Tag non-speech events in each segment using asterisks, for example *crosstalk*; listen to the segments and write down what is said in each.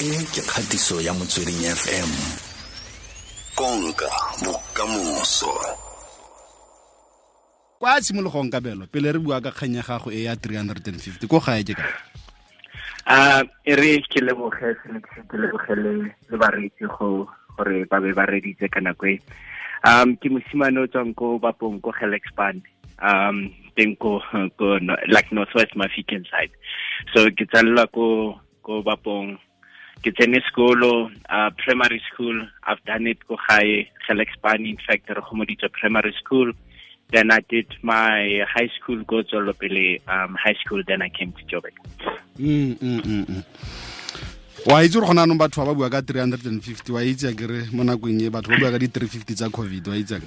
e ke kgatiso ya motsweding fm konka bokamoso. Kwa tshimologong kabelo pele re bua ka kgang ya gago e ya 350 ko gae ke ka? A e re ke leboge felix ke lebogele le bareetsi go gore ba be ba reditse ka nako e. Um ke mosimane o tswang ko bapong ko helexband um teng ko ko like northwest mafican side. So ke tsalelwa ko ko bapong ke tsene sekolo uh, primary school i've done it ko gae helexband in fact re gomoditswe primary school then I did my high school go tswelopele um high school then I came to jobek Mm, mm, mm, mm. wa itse gore go na anong batho ba ba bua ka 350 wa itse kere mo nakong e batho ba bua ka di-350 tsa covid wa itse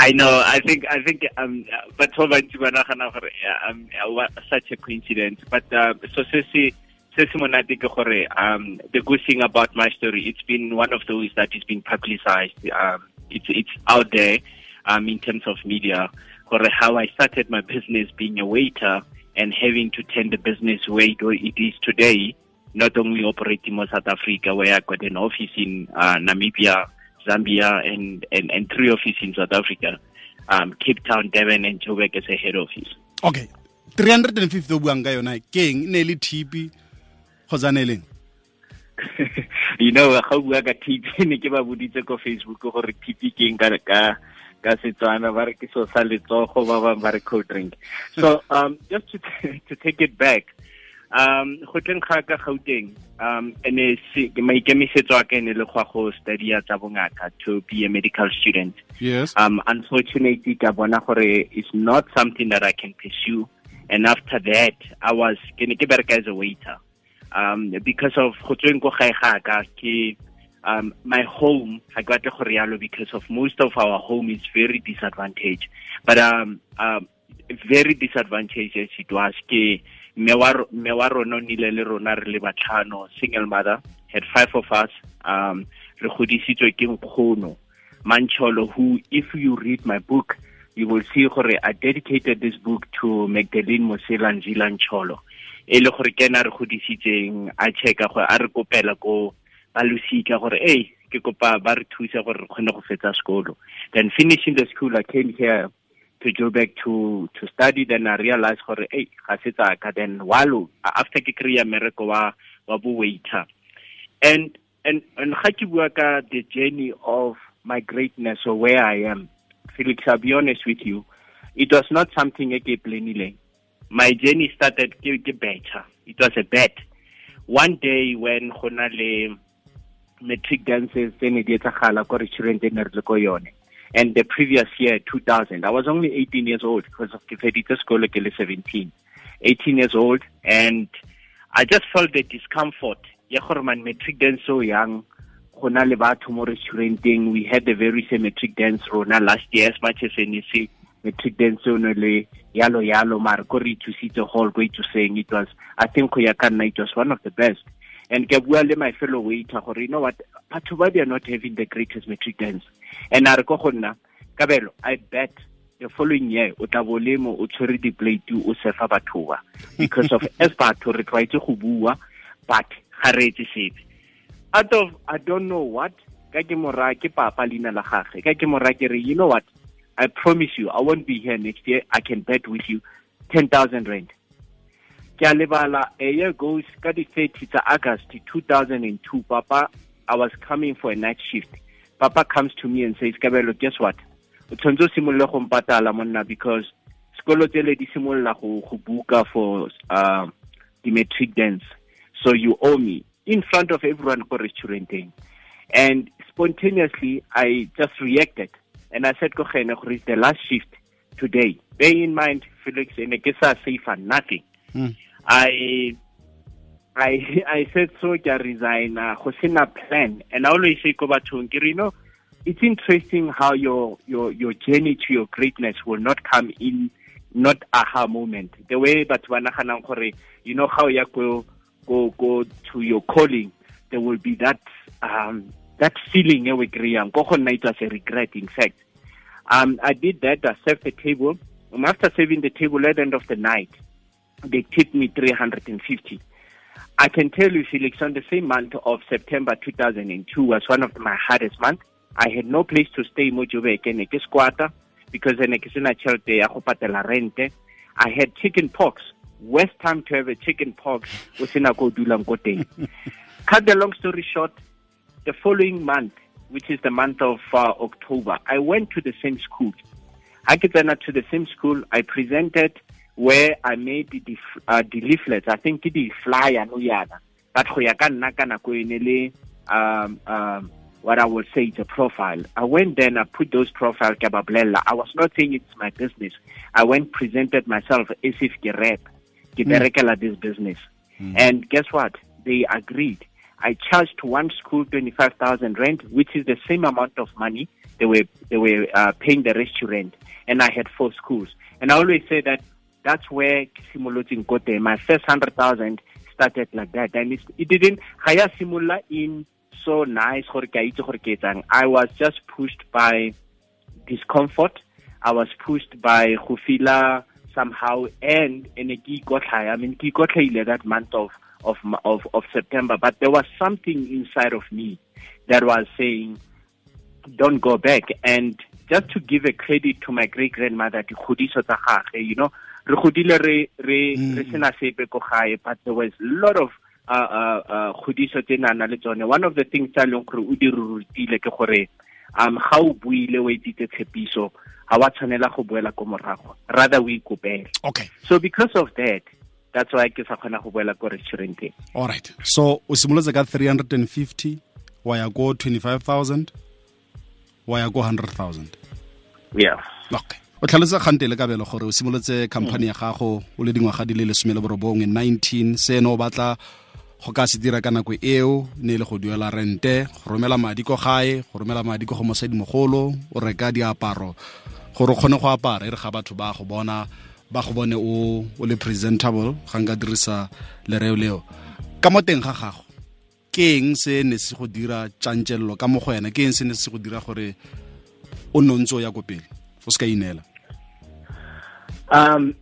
I know. I think. I think. Um. But so much um such a coincidence. But uh, so so se um the good thing about my story it's been one of those that has been publicized. Um. It's it's out there. Um. In terms of media, how I started my business being a waiter and having to turn the business way it is today. Not only operating in South Africa, where I got an office in uh, Namibia, Zambia, and, and, and three offices in South Africa, um, Cape Town, Durban, and Joburg as a head office. okay 350 o buang ka yona ke eng ne le thipi *laughs* you know ga o bua ka tp *laughs* ne ke ba boditse ko facebook gore tp ke eng ka ka setswana ba re ke so sa letsogo ba ba re cold drink. So *laughs* um just to, to take it back um go tleng ga ka gauteng um ene maikemisetso a ka ene le go go study tsa bongaka to be a medical student. Yes. Um unfortunately ka bona gore it's not something that I can pursue. And after that I was ke ne ke bereka as a waiter um because of go ko gae ga ka ke um my home ga ke batle go rialo because of most of our home is very disadvantaged. But um um very disadvantaged as it was ke mme wa rona o nile le rona re le batlhano single mother had five of us um re godisitswe ke nkgono mancholo who if you read my book you will see gore i dedicated this book to magdalene mosela nzila ncholo. E le gore ke ena re godisitseng a checka gore a re kopela ko balosika gore ei ke kopa ba re thusa gore re kgone go fetsa sekolo. Then finishing the school i came here to Joburg to to study then I realized gore hey ga se tsaka then walo after ke kry mmereko wa wa bo and and and ga ke bua ka the journey of my greatness or where I am Felix I'll be honest with you it was not something e ke planileng my journey started better. It was a bet. One day when go na matric dances ne di etsagala ko restaurant e ne re le ko and the previous year 2000 i was only 18 years old because of ke feditse sekolo ke le 17 18 years old and i just felt the discomfort. Ya gore man matric dance so young go na le batho mo restauranteng. We had the very same matric dance rona last year as much as any see matric dance o ne le yalo yalo mare ko re ithusitse hall ithuseng it was i think go ya ka nna it was one of the best. And ke bua le my fellow waiter gore you know what batho ba they are not having the greatest matric dance. And a re ko go nna kabelo i bet the following year o tla bo le mo o tshwere di-plate o sefa because of *laughs* as batho re tlwaetse go bua but ga re etse sepe out of i don't know what ka ke mora ke papa leina la gage ka ke mora ke re you know what? I promise you i won't be here next year. I can bet with you 10000 rand. Ke a lebala a year goes ka di-30 tsa august 2002 papa i was coming for a night shift. Papa comes to me and says kabelo guess what? O tshwanetse o simolole go mpatala monna because sekolo tsele di simolola go buka for uh, the matric dance. So you owe me in front of everyone ko restauranteng and spontaneously i just reacted. And i said ko gene gore it's the last shift today. Bear in mind felix ene ke sa safe nothing. Mm. I I *laughs* I said so ke a resign go sena plan. And I always say ko bathong ke re, you know it's interesting how your your your journey to your greatness will not come in not aha moment. The way batho ba naganang gore you know how ya go go go to your calling there will be that um that feeling e we kry-ang ko go nna it was a regret in fact um I did that I served the table and after serving the table at the end of the night they tipped me 350 I can tell you, Felix, on the same month of September 2002 was one of my hardest months. I had no place to stay mo Joburg eh, ne ke squatter because eh, ne ke sena rente. I had chicken pox. Worst time to have a chicken pox o sena ko dulang ko teng. *laughs* Cut the long story short, the following month, which is the month of uh, October, I went to the same school. I get to the same school. I presented where I made the, uh, the leaflets. I think the flyer no yana. But go ya ka nna ka nako um um what I would say is a profile. I went there and I put those profile I was not saying it's my business. I went presented myself as if ke rep. Ke mm. this business. Mm. And guess what? They agreed. I charged one school 25,000 rent, which is the same amount of money they were they were uh, paying the restaurant, and I had four schools. And I always say that that's where simulating got My first hundred thousand started like that, and it, it didn't. Haya simula in so nice. I was just pushed by discomfort. I was pushed by hufila somehow, and and I mean, that month of of, of, of September. But there was something inside of me that was saying, don't go back. And just to give a credit to my great grandmother, you know, re godile re re mm. re sena sepe ko gae but there was a lot of uh uh khodiso tse nana le tsone one of the things tsa leng gore o di rutile ke gore um ga o buile o etsitse tshepiso ga wa tshwanela go boela ko morago rather o ikopele. Okay. So because of that that's why ke sa kgona go boela ko restauranteng. All right. So o simolotse ka 350 wa ya ko 25000 wa ya ko 100000 yeah. Okay. O tlhalose kgante le kabelo gore o simolotse company ya gago o le dingwaga di le lesome le borobongwe 19 seno o batla go ka se dira ka nako eo ne e le go duela rente go romela madi ko gae go romela madi ko go mosadimogolo o reka diaparo gore o kgone go apara e re ga batho ba go bona ba go bone o o le presentable ga nka dirisa lereo leo. Ka mo teng ga gago ke eng se ne se go dira tjantjello? Ka mo go wena ke eng se ne se go dira gore o nontse o ya ko pele? O se ka inela. Um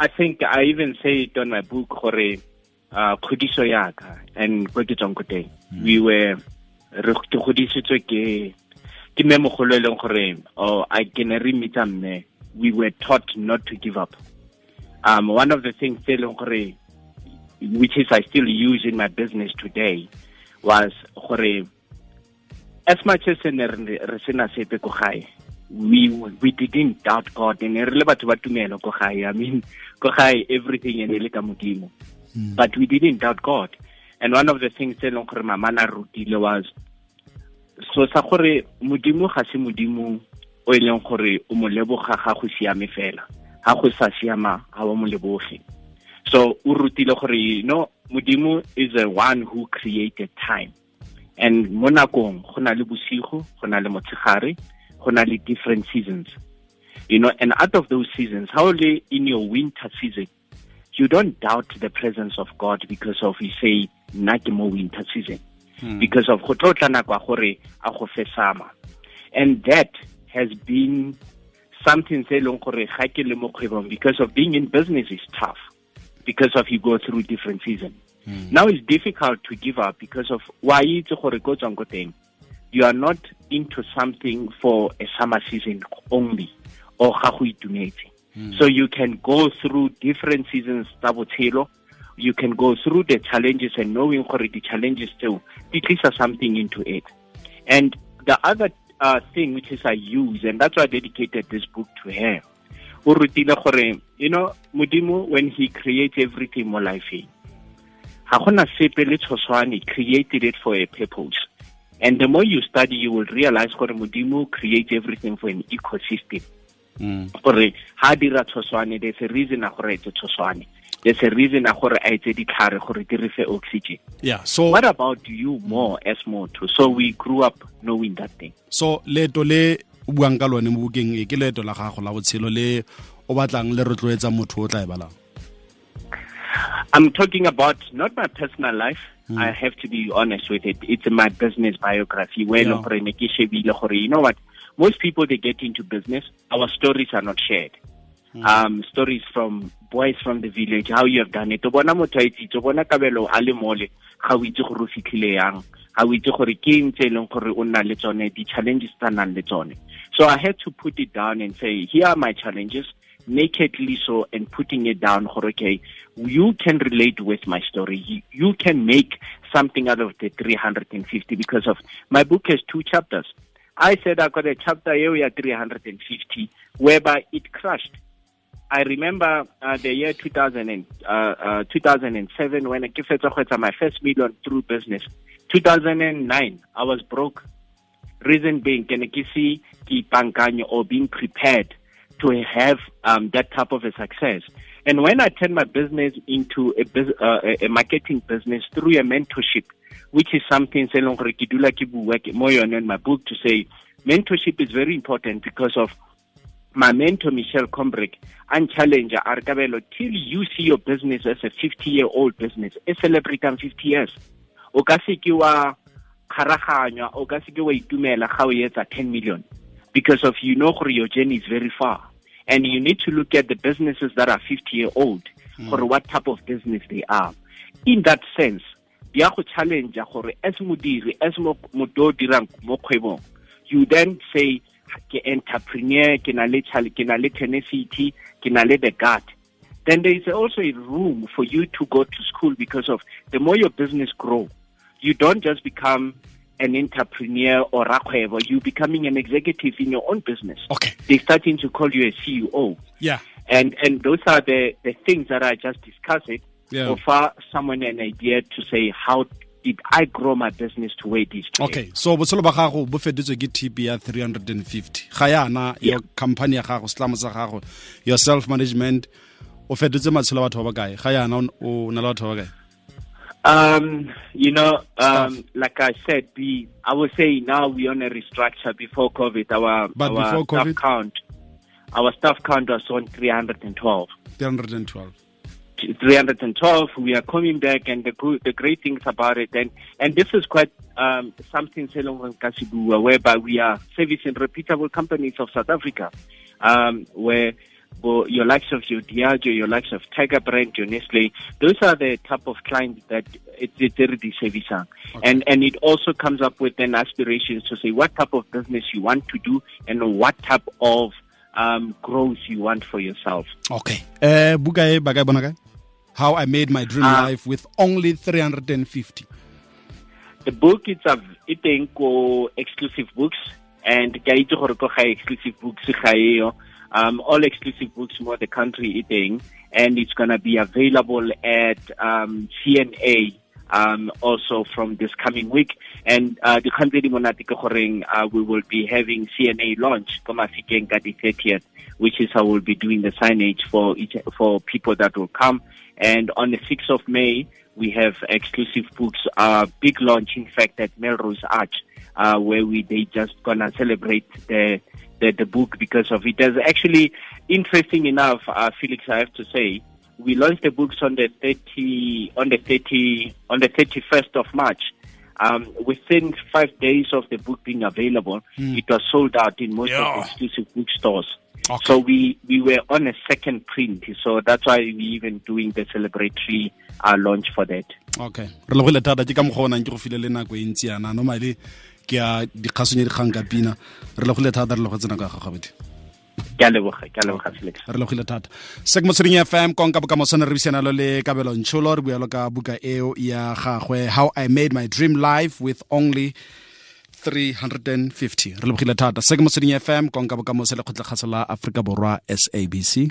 i think i even say it on my book gore uh khodiso yaka and go ke tsong ko teng. Hmm. we were re ke godisitswe ke ke mme mogolo e leng gore oh i can re meet mme we were taught not to give up. Um, one of the things which is I still use in my business today was as much as we we didn't doubt God and re le batho ba tumelo ko gae I mean ko gae everything ene le ka modimo hmm. but we didn't doubt God and one of the things tse leng gore mama na rutile was so sa gore modimo ga se modimo o e leng gore o mo leboga ga go siame fela ga go sa siama ga o mo leboge. So o rutile gore you know modimo is the one who created time. And mo nakong go na le bosigo go na le motshegare go na le different seasons. You know and out of those seasons how le in your winter season you don't doubt the presence of god because of you say nna ke mo winter season. Because of go tlo tla nakwa gore a go fe sama. And that has been something se leng gore ga ke le mo kgwebong because of being in business is tough because of you go through different seasons mm. now it's difficult to give up because of why itse gore go tswang ko teng. You are not into something for a summer season only or ga go itumetse. Mm. so you can go through different seasons tsa botshelo you can go through the challenges and knowing gore the challenges too di tlisa something into it and the other uh, thing which is I use, and that's why I dedicated this book to her. You know, Mudimu, when he creates everything more life, ha created it for a purpose. And the more you study, you will realize that Mudimu creates everything for an ecosystem. Mm. there's a reason gore it's a there's a reason gore a etse ditlhare gore di refe oxygen yeah so what about you more as motho so we grew up knowing that thing so leeto le buang ka lone mo bukeng e ke leeto la gago la botshelo le o batlang le rotloetsa motho o tla e balang I'm talking about not my personal life. Mm. I have to be honest with it. It's my business biography. Where yeah. you know what? Most people they get into business, our stories are not shared. Um stories from boys from the village how you have done it. O bona motho a itsitse o bona kabelo a le mole ga o itse gore o fitlhile yang ga o itse gore ke eng tse e leng gore o nna le tsone di-challenges tsa nang le tsone. So i had to put it down and say here are my challenges nakedly so and putting it down okay you can relate with my story. You, can make something out of the 350 because of my book has two chapters. I said i got a chapter area 350 whereby it crushed I remember uh, the year 2000 and, uh, uh, 2007 when I got my first million through business. 2009, I was broke. Reason being, can I see or being prepared to have um, that type of a success. And when I turned my business into a, uh, a marketing business through a mentorship, which is something say long in my book to say mentorship is very important because of my mentor Michelle Combrick and challenger Arkabelo till you see your business as a 50 year old business, a celebrating 50 years. O ka se ke wa kharaganya o ka se ke wa itumela ga o etsa 10 million because of you know your journey is very far and you need to look at the businesses that are 50 year old mm. or what type of business they are in that sense ya go challenge gore as modiri as motho o dirang mo kgwebong you then say ke entrepreneur ke na le ke na le tenacity ke na le the gut then there is also a room for you to go to school because of the more your business grow you don't just become an entrepreneur or rakhwebo, you becoming an executive in your own business. Okay. They're starting to call you a CEO. Yeah. And and those are the, the things that I just discussed it. Yeah. Offer someone an idea to say how did I grow my business to where it is today. Okay, so botshelo ba gago bo fetotswe ke TP ya 350. Ga yana your company ya gago, slamo sa gago, your self management o fetotse matshelo a batho ba kae? Ga yana o na le batho ba kae? Um, you know, um, like I said, we I would say now we on a restructure before COVID. Our but our before staff count, our staff count was on 312. 312. 312. We are coming back, and the good, the great things about it, and and this is quite um, something Selong Kasibua, whereby we are servicing reputable companies of South Africa, um, where your likes of your Diageo, your likes of Tiger Brand, your Nestle, those are the type of clients that it's already servicing. Okay. And and it also comes up with an aspirations to say what type of business you want to do and what type of um, growth you want for yourself. Okay. Uh, How I made my dream Ah. life with only 350. The book it's a it teng ko exclusive books and ke a itse gore ko ga exclusive books ga eyo um all exclusive books mo the country it and it's going to be available at um CNA um also from this coming week and uh the country di monate ke goreng uh, we will be having CNA launch ko Mafikeng ka the 30th which is how we'll be doing the signage for each, for people that will come and on the 6th of May we have exclusive books, uh, big launch, in fact, at Melrose Arch, uh, where we they just gonna celebrate the, the the book because of it. There's actually interesting enough, uh, Felix, I have to say, we launched the books on the 30 on the 30 on the 31st of March. Um, within five days of the book being available, mm. it was sold out in most yeah. of the exclusive bookstores. Okay. So we, we were on a second print. So that's why we even doing the celebratory uh, launch for that. okay re logile thata ke ka mokgwa o nang ke go file le nako e ntsi yana normally ke a ya dikgang ka pina re logile thata re le go tsena ka gagabedi Ke ke re logile thata. Sek motsweding fm konka bokamosone re buisana lo le kabelo Ncholo re ka buka eo ya gagwe how i made my dream life with only 350 re thata. Sek motsweding fm konka bokamose le la aforika borwa sabc